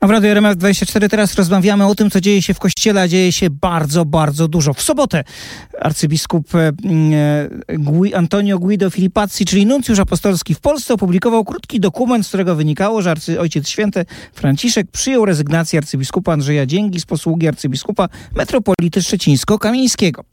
A w Radio RMF24 teraz rozmawiamy o tym, co dzieje się w Kościele, a dzieje się bardzo, bardzo dużo. W sobotę arcybiskup e, e, Antonio Guido Filipazzi, czyli nuncjusz apostolski w Polsce, opublikował krótki dokument, z którego wynikało, że arcy, Ojciec Święty Franciszek przyjął rezygnację arcybiskupa Andrzeja Dzięgi z posługi arcybiskupa metropolity szczecińsko-kamieńskiego.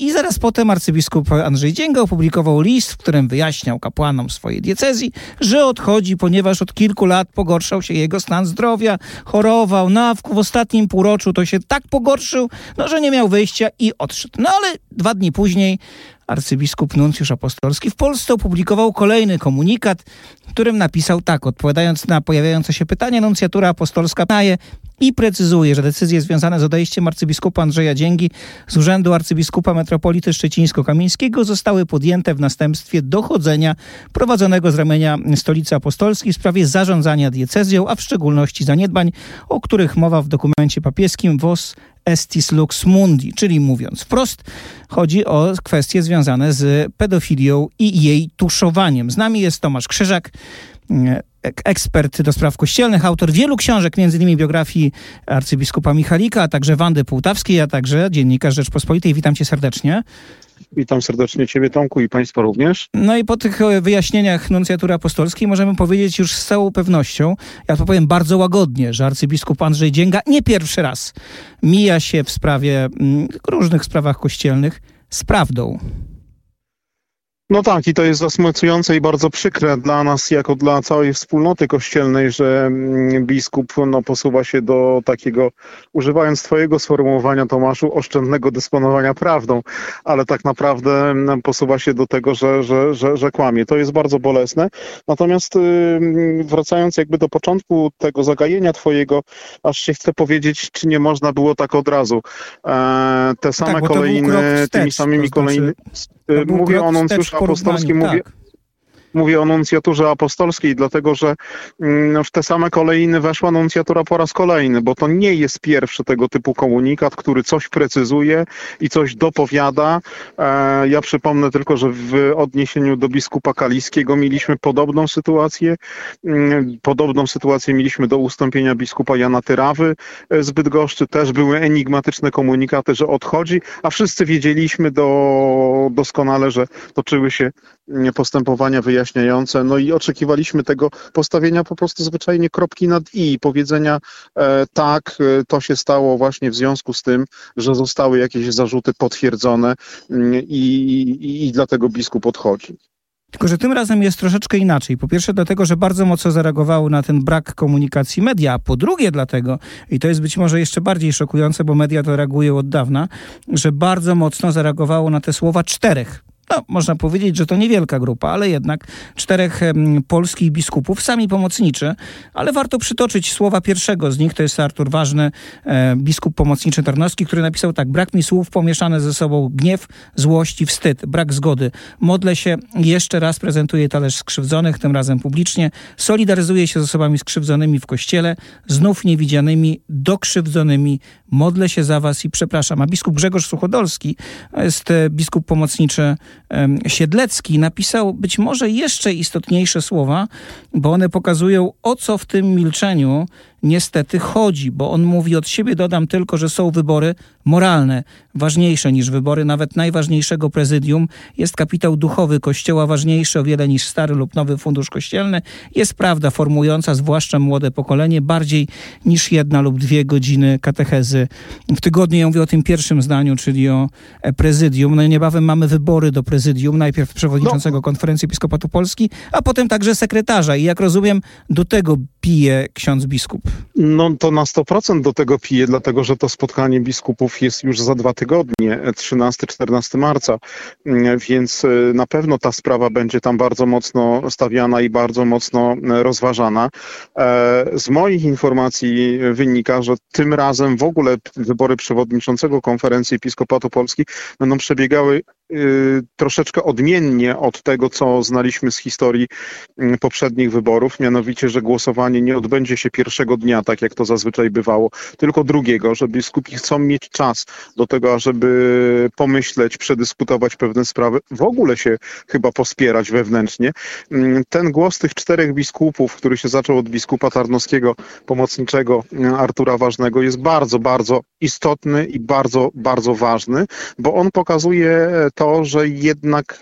I zaraz potem arcybiskup Andrzej Dzięga opublikował list, w którym wyjaśniał kapłanom swojej diecezji, że odchodzi, ponieważ od kilku lat pogorszał się jego stan zdrowia chorował, a w, w ostatnim półroczu to się tak pogorszył, no że nie miał wyjścia i odszedł. No ale dwa dni później arcybiskup Nuncjusz Apostolski w Polsce opublikował kolejny komunikat, w którym napisał tak, odpowiadając na pojawiające się pytania, nuncjatura apostolska daje i precyzuje, że decyzje związane z odejściem arcybiskupa Andrzeja Dzięgi z urzędu arcybiskupa metropolity szczecińsko-kamieńskiego zostały podjęte w następstwie dochodzenia prowadzonego z ramienia stolicy apostolskiej w sprawie zarządzania diecezją, a w szczególności zaniedbań, o których mowa w dokumencie papieskim WOS estis lux mundi, czyli mówiąc wprost, chodzi o kwestie związane z pedofilią i jej tuszowaniem. Z nami jest Tomasz Krzyżak, ekspert do spraw kościelnych, autor wielu książek, między innymi biografii arcybiskupa Michalika, a także Wandy Półtawskiej, a także dziennikarz Rzeczpospolitej. Witam cię serdecznie. Witam serdecznie Ciebie, Tomku, i Państwa również. No i po tych e, wyjaśnieniach nuncjatury apostolskiej możemy powiedzieć już z całą pewnością, ja to powiem bardzo łagodnie, że arcybiskup Andrzej Dzięga nie pierwszy raz mija się w sprawie, mm, różnych sprawach kościelnych z prawdą. No tak, i to jest zasmucające i bardzo przykre dla nas, jako dla całej wspólnoty kościelnej, że mm, biskup no, posuwa się do takiego, używając Twojego sformułowania, Tomaszu, oszczędnego dysponowania prawdą, ale tak naprawdę mm, posuwa się do tego, że, że, że, że kłamie. To jest bardzo bolesne. Natomiast mm, wracając jakby do początku tego zagajenia Twojego, aż się chcę powiedzieć, czy nie można było tak od razu. E, te same tak, kolejne, tymi samymi to znaczy... kolejnymi Y, mówię o nuncjuszu apostolskim, mówię, tak. Mówię o nuncjaturze apostolskiej, dlatego że mm, w te same kolejny weszła nuncjatura po raz kolejny, bo to nie jest pierwszy tego typu komunikat, który coś precyzuje i coś dopowiada. E, ja przypomnę tylko, że w odniesieniu do biskupa Kaliskiego mieliśmy podobną sytuację. Mm, podobną sytuację mieliśmy do ustąpienia biskupa Jana Tyrawy z Bydgoszczy. Też były enigmatyczne komunikaty, że odchodzi, a wszyscy wiedzieliśmy do, doskonale, że toczyły się postępowania wyjaśniające. No i oczekiwaliśmy tego postawienia po prostu zwyczajnie kropki nad i, powiedzenia e, tak, e, to się stało właśnie w związku z tym, że zostały jakieś zarzuty potwierdzone mm, i, i, i dlatego biskup odchodzi. Tylko, że tym razem jest troszeczkę inaczej. Po pierwsze, dlatego, że bardzo mocno zareagowały na ten brak komunikacji media, po drugie, dlatego, i to jest być może jeszcze bardziej szokujące, bo media to reagują od dawna, że bardzo mocno zareagowało na te słowa czterech no, można powiedzieć, że to niewielka grupa, ale jednak czterech polskich biskupów, sami pomocniczy, ale warto przytoczyć słowa pierwszego z nich, to jest Artur Ważny, e, biskup pomocniczy Tarnowski, który napisał tak, brak mi słów, pomieszane ze sobą gniew, złość i wstyd, brak zgody. Modlę się, jeszcze raz prezentuję talerz skrzywdzonych, tym razem publicznie, solidaryzuję się z osobami skrzywdzonymi w kościele, znów niewidzianymi, dokrzywdzonymi, modlę się za was i przepraszam. A biskup Grzegorz Suchodolski, jest e, biskup pomocniczy Siedlecki, napisał być może jeszcze istotniejsze słowa, bo one pokazują, o co w tym milczeniu niestety chodzi, bo on mówi od siebie, dodam tylko, że są wybory moralne, ważniejsze niż wybory nawet najważniejszego prezydium. Jest kapitał duchowy Kościoła ważniejszy o wiele niż stary lub nowy fundusz kościelny. Jest prawda formująca zwłaszcza młode pokolenie bardziej niż jedna lub dwie godziny katechezy w tygodniu. Ja mówię o tym pierwszym zdaniu, czyli o e, prezydium. No i niebawem mamy wybory do prezydium. Najpierw przewodniczącego no. Konferencji Episkopatu Polski, a potem także sekretarza. I jak rozumiem, do tego pije ksiądz biskup. No to na 100% do tego pije, dlatego że to spotkanie biskupów jest już za dwa tygodnie, 13-14 marca, więc e, na pewno ta sprawa będzie tam bardzo mocno stawiana i bardzo mocno e, rozważana. E, z moich informacji wynika, że tym razem w ogóle wybory przewodniczącego konferencji Episkopatu Polski będą przebiegały y, troszeczkę odmiennie od tego, co znaliśmy z historii y, poprzednich wyborów, mianowicie, że głosowanie nie odbędzie się pierwszego dnia, tak jak to zazwyczaj bywało, tylko drugiego, że biskupi chcą mieć czas do tego, ażeby pomyśleć, przedyskutować pewne sprawy, w ogóle się chyba pospierać wewnętrznie. Y, ten głos tych czterech biskupów, który się zaczął od biskupa Tarnowskiego, pomocniczego Artura Ważnego, jest bardzo, bardzo istotny i bardzo, bardzo ważny, bo on pokazuje to, że jednak e,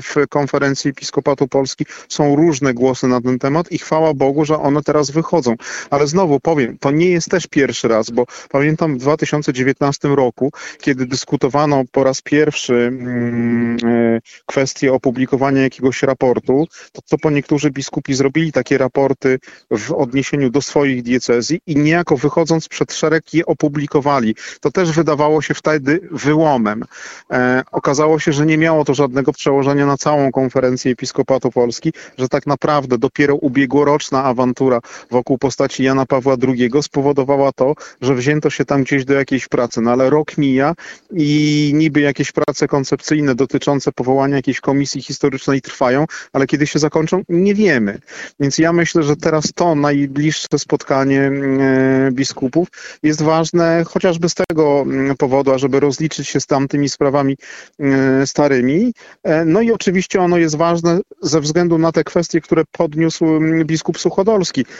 w konferencji Episkopatu Polski są różne głosy na ten temat i chwała Bogu, że one teraz wychodzą. Ale znowu powiem, to nie jest też pierwszy raz, bo pamiętam w 2019 roku, kiedy dyskutowano po raz pierwszy mm, e, kwestię opublikowania jakiegoś raportu, to, to po niektórzy biskupi zrobili takie raporty w odniesieniu do swoich diecezji i niejako wychodząc przed szereg je opublikowali. To też wydawało się wtedy wyłomem. E, okazało się, że nie miało to żadnego przełożenia na całą konferencję Episkopatu Polski, że tak naprawdę dopiero ubiegłoroczna awantura wokół postaci Jana Pawła II spowodowała to, że wzięto się tam gdzieś do jakiejś pracy. No ale rok mija i niby jakieś prace koncepcyjne dotyczące powołania jakiejś komisji historycznej trwają, ale kiedy się zakończą, nie wiemy. Więc ja myślę, że teraz to najbliższe spotkanie e, biskupów jest ważne chociażby z tego mm, powodu, ażeby rozliczyć się z tamtymi sprawami e, starymi. E, no i oczywiście ono jest ważne ze względu na te kwestie, które podniósł mm, biskup Suchodolski, mm,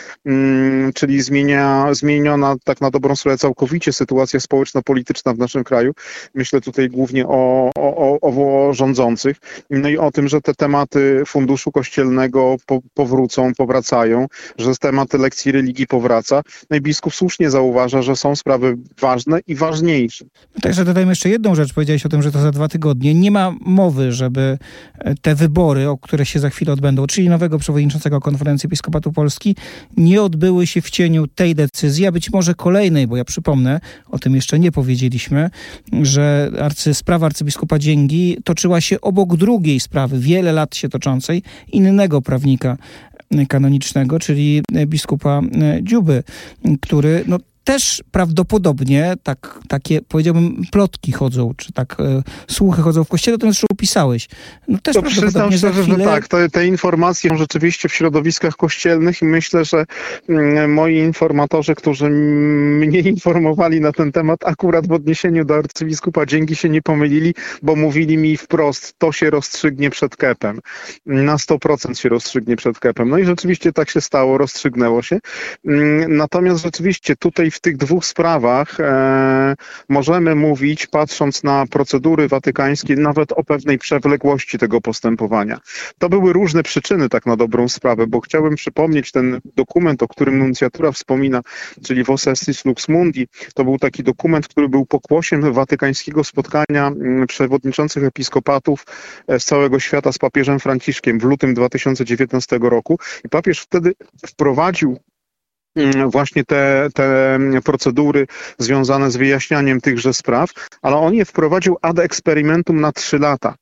czyli zmienia, zmieniona tak na dobrą sprawę całkowicie sytuacja społeczno-polityczna w naszym kraju. Myślę tutaj głównie o, o, o, rządzących. No i o tym, że te tematy funduszu kościelnego po, powrócą, powracają, że tematy lekcji religii powraca. No słusznie zauważa, że są sprawy ważne i ważniejsze. Także dodajmy jeszcze jedną rzecz. Powiedziałeś o tym, że to za dwa tygodnie. Nie ma mowy, żeby te wybory, o które się za chwilę odbędą, czyli nowego przewodniczącego Konferencji Episkopatu Polski, nie odbyły się w cieniu tej decyzji, a być może kolejnej, bo ja przypomnę, o tym jeszcze nie powiedzieliśmy, że arcy, sprawa arcybiskupa Dzięgi toczyła się obok drugiej sprawy, wiele lat się toczącej, innego prawnika kanonicznego, czyli biskupa Dziuby, który no, też prawdopodobnie tak, takie, powiedziałbym, plotki chodzą, czy tak e, słuchy chodzą w kościele, to zresztą opisałeś. No też to przyznam szczerze, chwilę... że tak, to, te informacje są rzeczywiście w środowiskach kościelnych i myślę, że mm, moi informatorzy, którzy mnie informowali na ten temat, akurat w odniesieniu do arcybiskupa Dzięki się nie pomylili, bo mówili mi wprost, to się rozstrzygnie przed kepem. Na 100% się rozstrzygnie przed kepem. No i rzeczywiście tak się stało, rozstrzygnęło się. Mm, natomiast rzeczywiście tutaj w tych dwóch sprawach e, możemy mówić, patrząc na procedury watykańskie, nawet o pewnej przewlekłości tego postępowania. To były różne przyczyny, tak na dobrą sprawę, bo chciałbym przypomnieć ten dokument, o którym nuncjatura wspomina, czyli Vos Estis Lux Mundi. To był taki dokument, który był pokłosiem watykańskiego spotkania mm, przewodniczących episkopatów e, z całego świata z papieżem Franciszkiem w lutym 2019 roku. I papież wtedy wprowadził właśnie te, te procedury związane z wyjaśnianiem tychże spraw, ale on je wprowadził ad experimentum na trzy lata.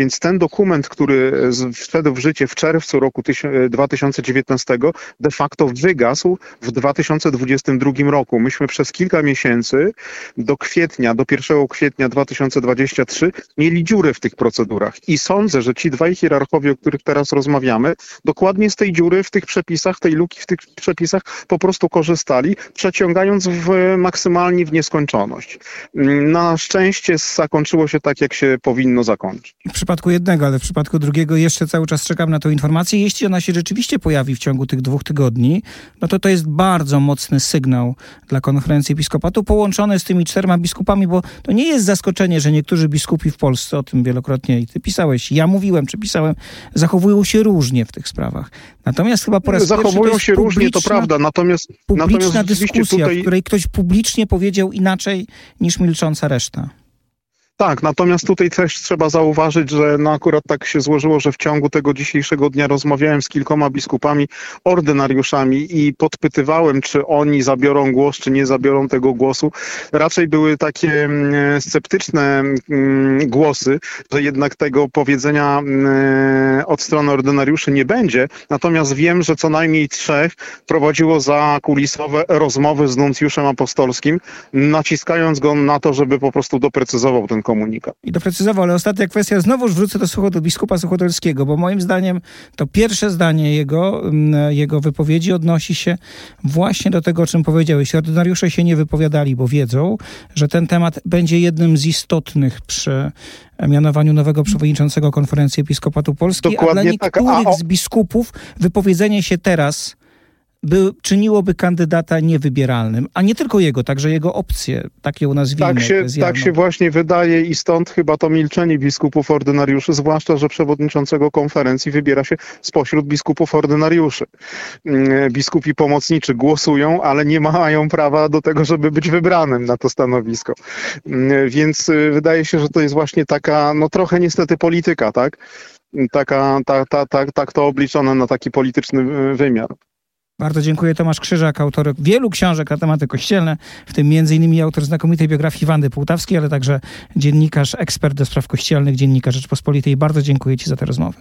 Więc ten dokument, który wszedł w życie w czerwcu roku 2019, de facto wygasł w 2022 roku. Myśmy przez kilka miesięcy do kwietnia, do 1 kwietnia 2023 mieli dziury w tych procedurach. I sądzę, że ci dwaj hierarchowie, o których teraz rozmawiamy, dokładnie z tej dziury w tych przepisach, tej luki w tych przepisach po prostu korzystali, przeciągając w, maksymalnie w nieskończoność. Na szczęście zakończyło się tak, jak się powinno zakończyć przypadku jednego, ale w przypadku drugiego jeszcze cały czas czekam na tą informację. Jeśli ona się rzeczywiście pojawi w ciągu tych dwóch tygodni, no to to jest bardzo mocny sygnał dla konferencji episkopatu, połączony z tymi czterema biskupami, bo to nie jest zaskoczenie, że niektórzy biskupi w Polsce, o tym wielokrotnie i ty pisałeś, ja mówiłem, czy pisałem, zachowują się różnie w tych sprawach. Natomiast chyba po raz Zachowują się różnie, to prawda, natomiast... Publiczna natomiast dyskusja, tutaj... w której ktoś publicznie powiedział inaczej niż milcząca reszta. Tak, natomiast tutaj też trzeba zauważyć, że no akurat tak się złożyło, że w ciągu tego dzisiejszego dnia rozmawiałem z kilkoma biskupami, ordynariuszami i podpytywałem, czy oni zabiorą głos, czy nie zabiorą tego głosu. Raczej były takie mm, sceptyczne mm, głosy, że jednak tego powiedzenia mm, od strony ordynariuszy nie będzie. Natomiast wiem, że co najmniej trzech prowadziło za kulisowe rozmowy z nuncjuszem apostolskim, naciskając go na to, żeby po prostu doprecyzował ten komunikat. I doprecyzował, ale ostatnia kwestia, znowuż wrócę do, sucho, do biskupa Suchodolskiego, bo moim zdaniem to pierwsze zdanie jego, mm, jego wypowiedzi odnosi się właśnie do tego, o czym powiedziałeś. Ordynariusze się nie wypowiadali, bo wiedzą, że ten temat będzie jednym z istotnych przy mianowaniu nowego przewodniczącego Konferencji Episkopatu Polski, Dokładnie a dla tak. niektórych A o- z biskupów wypowiedzenie się teraz by, czyniłoby kandydata niewybieralnym, a nie tylko jego, także jego opcje, tak ją nazwijmy. Tak się, eklezjalną. tak się właśnie wydaje i stąd chyba to milczenie biskupów ordynariuszy, zwłaszcza, że przewodniczącego konferencji wybiera się spośród biskupów ordynariuszy. Mm, Biskupi pomocniczy głosują, ale nie mają prawa do tego, żeby być wybranym na to stanowisko. Mm, Więc y, wydaje się, że to jest właśnie taka, no trochę niestety polityka, tak? Taka, ta, ta, ta, tak to obliczone na taki polityczny y, wymiar. Bardzo dziękuję. Tomasz Krzyżak, autor wielu książek na tematy kościelne, w tym m.in. autor znakomitej biografii Wandy Półtawskiej, ale także dziennikarz, ekspert do spraw kościelnych, dziennikarz Rzeczpospolitej. Bardzo dziękuję Ci za tę rozmowę.